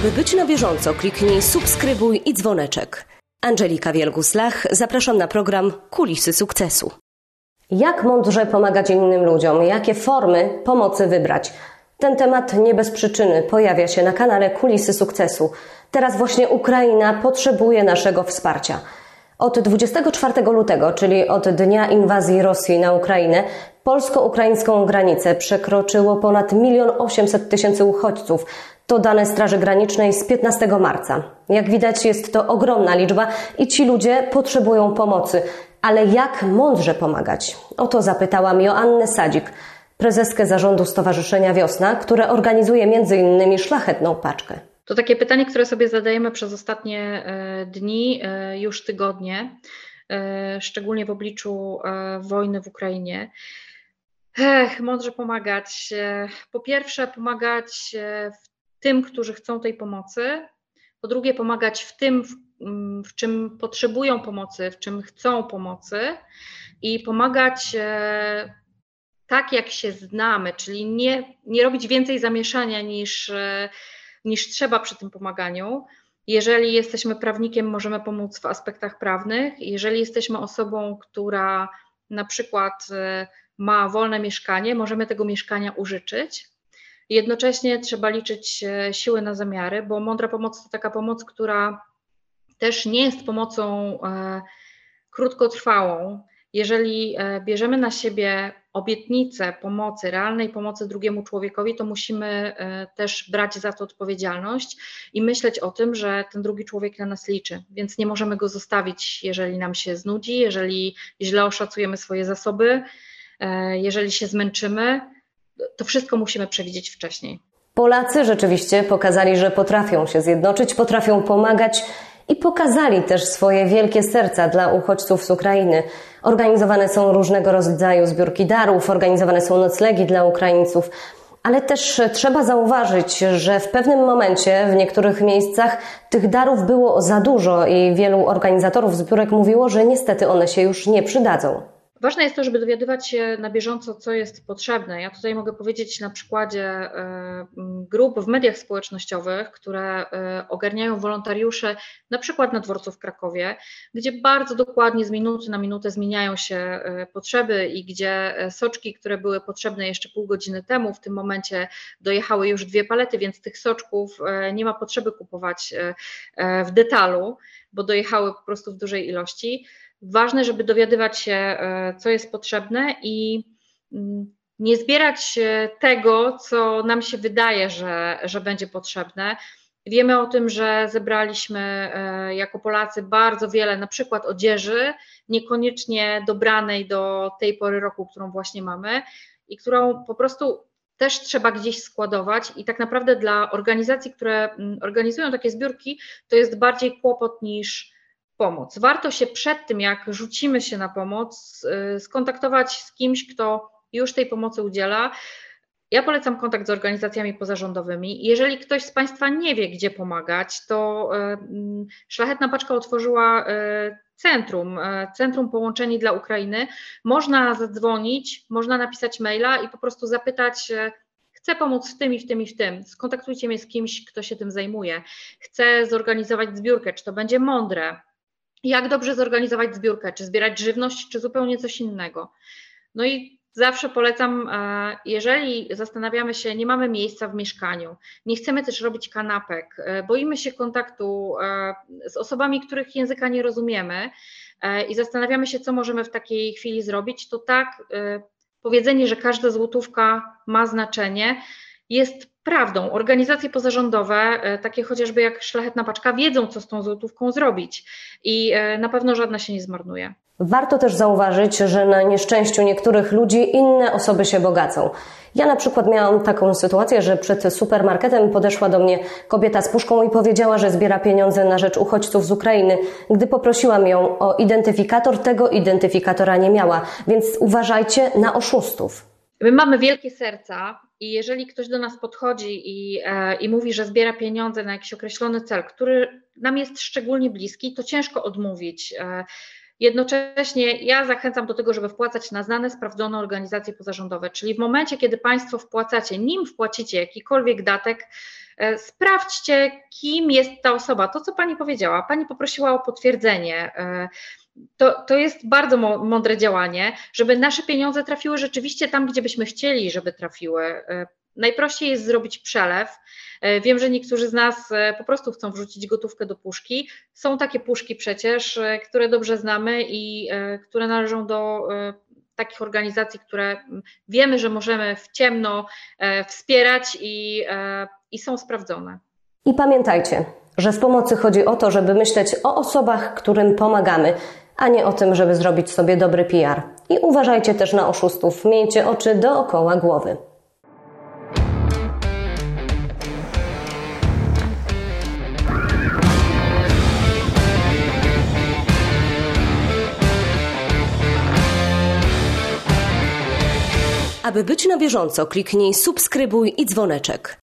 Aby być na bieżąco, kliknij subskrybuj i dzwoneczek. Angelika Wielgus-Lach, zapraszam na program Kulisy Sukcesu. Jak mądrze pomagać innym ludziom? Jakie formy pomocy wybrać? Ten temat nie bez przyczyny pojawia się na kanale Kulisy Sukcesu. Teraz właśnie Ukraina potrzebuje naszego wsparcia. Od 24 lutego, czyli od dnia inwazji Rosji na Ukrainę, polsko-ukraińską granicę przekroczyło ponad 1 800 tysięcy uchodźców. To dane Straży Granicznej z 15 marca. Jak widać, jest to ogromna liczba i ci ludzie potrzebują pomocy. Ale jak mądrze pomagać? O to zapytałam Joannę Sadzik, prezeskę zarządu Stowarzyszenia Wiosna, które organizuje m.in. szlachetną paczkę. To takie pytanie, które sobie zadajemy przez ostatnie e, dni, e, już tygodnie, e, szczególnie w obliczu wojny w Ukrainie. Ech, mądrze pomagać. Po pierwsze, pomagać tym, którzy chcą tej pomocy. Po drugie, pomagać w tym, w, mm, w czym potrzebują pomocy, w czym chcą pomocy i pomagać tak, jak się znamy, czyli nie, nie robić więcej zamieszania niż niż trzeba przy tym pomaganiu. Jeżeli jesteśmy prawnikiem, możemy pomóc w aspektach prawnych. Jeżeli jesteśmy osobą, która na przykład e, ma wolne mieszkanie, możemy tego mieszkania użyczyć. Jednocześnie trzeba liczyć e, siły na zamiary, bo mądra pomoc to taka pomoc, która też nie jest pomocą e, krótkotrwałą. Jeżeli bierzemy na siebie obietnicę pomocy, realnej pomocy drugiemu człowiekowi, to musimy e, też brać za to odpowiedzialność i myśleć o tym, że ten drugi człowiek na nas liczy, więc nie możemy go zostawić, jeżeli nam się znudzi, jeżeli źle oszacujemy swoje zasoby, e, jeżeli się zmęczymy. To wszystko musimy przewidzieć wcześniej. Polacy rzeczywiście pokazali, że potrafią się zjednoczyć, potrafią pomagać i pokazali też swoje wielkie serca dla uchodźców z Ukrainy. Organizowane są różnego rodzaju zbiórki darów, organizowane są noclegi dla Ukraińców. Ale też trzeba zauważyć, że w pewnym momencie w niektórych miejscach tych darów było za dużo i wielu organizatorów zbiórek mówiło, że niestety one się już nie przydadzą. Ważne jest to, żeby dowiadywać się na bieżąco, co jest potrzebne. Ja tutaj mogę powiedzieć na przykładzie e, grup w mediach społecznościowych, które e, ogarniają wolontariusze, na przykład na dworcu w Krakowie, gdzie bardzo dokładnie z minuty na minutę zmieniają się e, potrzeby i gdzie soczki, które były potrzebne jeszcze pół godziny temu, w tym momencie dojechały już dwie palety, więc tych soczków nie ma potrzeby kupować w detalu, bo dojechały po prostu w dużej ilości ważne, żeby dowiadywać się, e, co jest potrzebne i mm, nie zbierać tego, co nam się wydaje, że, że będzie potrzebne. Wiemy o tym, że zebraliśmy e, jako Polacy bardzo wiele, na przykład odzieży, niekoniecznie dobranej do tej pory roku, którą właśnie mamy i którą po prostu też trzeba gdzieś składować. I tak naprawdę dla organizacji, które mm, organizują takie zbiórki, to jest bardziej kłopot niż, pomoc. Warto się przed tym, jak rzucimy się na pomoc, y, skontaktować z kimś, kto już tej pomocy udziela. Ja polecam kontakt z organizacjami pozarządowymi. Jeżeli ktoś z Państwa nie wie, gdzie pomagać, to y, mm, Szlachetna Paczka otworzyła y, centrum, Centrum Połączeni dla Ukrainy. Można zadzwonić, można napisać maila i po prostu zapytać, chcę pomóc w tym i w tym i w tym. Skontaktujcie mnie z kimś, kto się tym zajmuje. Chcę zorganizować zbiórkę, czy to będzie mądre, jak dobrze zorganizować zbiórkę, czy zbierać żywność, czy zupełnie coś innego. No i zawsze polecam, e, jeżeli zastanawiamy się, nie mamy miejsca w mieszkaniu, nie chcemy też robić kanapek, e, boimy się kontaktu e, z osobami, których języka nie rozumiemy i zastanawiamy się, co możemy w takiej chwili zrobić, to tak, powiedzenie, że każda złotówka ma znaczenie, jest prawdą. Organizacje pozarządowe, e, takie chociażby jak Szlachetna Paczka, wiedzą, co z tą złotówką zrobić i e, na pewno żadna się nie zmarnuje. Warto też zauważyć, że na nieszczęściu niektórych ludzi inne osoby się bogacą. Ja na przykład miałam taką sytuację, że przed supermarketem podeszła do mnie kobieta z puszką i powiedziała, że zbiera pieniądze na rzecz uchodźców z Ukrainy. Gdy poprosiłam ją o identyfikator, tego identyfikatora nie miała, więc uważajcie na oszustów. My mamy wielkie serca i jeżeli ktoś do nas podchodzi i, e, i mówi, że zbiera pieniądze na jakiś określony cel, który nam jest szczególnie bliski, to ciężko odmówić. E, Jednocześnie ja zachęcam do tego, żeby wpłacać na znane, sprawdzone organizacje pozarządowe, czyli w momencie, kiedy Państwo wpłacacie, nim wpłacicie jakikolwiek datek, e, sprawdźcie, kim jest ta osoba. To, co Pani powiedziała, Pani poprosiła o potwierdzenie. E, to, to jest bardzo mądre działanie, żeby nasze pieniądze trafiły rzeczywiście tam, gdzie byśmy chcieli, żeby trafiły. E, najprościej jest zrobić przelew. E, wiem, że niektórzy z nas e, po prostu chcą wrzucić gotówkę do puszki. Są takie puszki przecież, które dobrze znamy i które należą do takich organizacji, które wiemy, że możemy w ciemno wspierać i, i są sprawdzone. I pamiętajcie, że w pomocy chodzi o to, żeby myśleć o osobach, którym pomagamy, a nie o tym, żeby zrobić sobie dobry PR. I uważajcie też na oszustów, miejcie oczy dookoła głowy. Aby być na bieżąco, kliknij subskrybuj i dzwoneczek.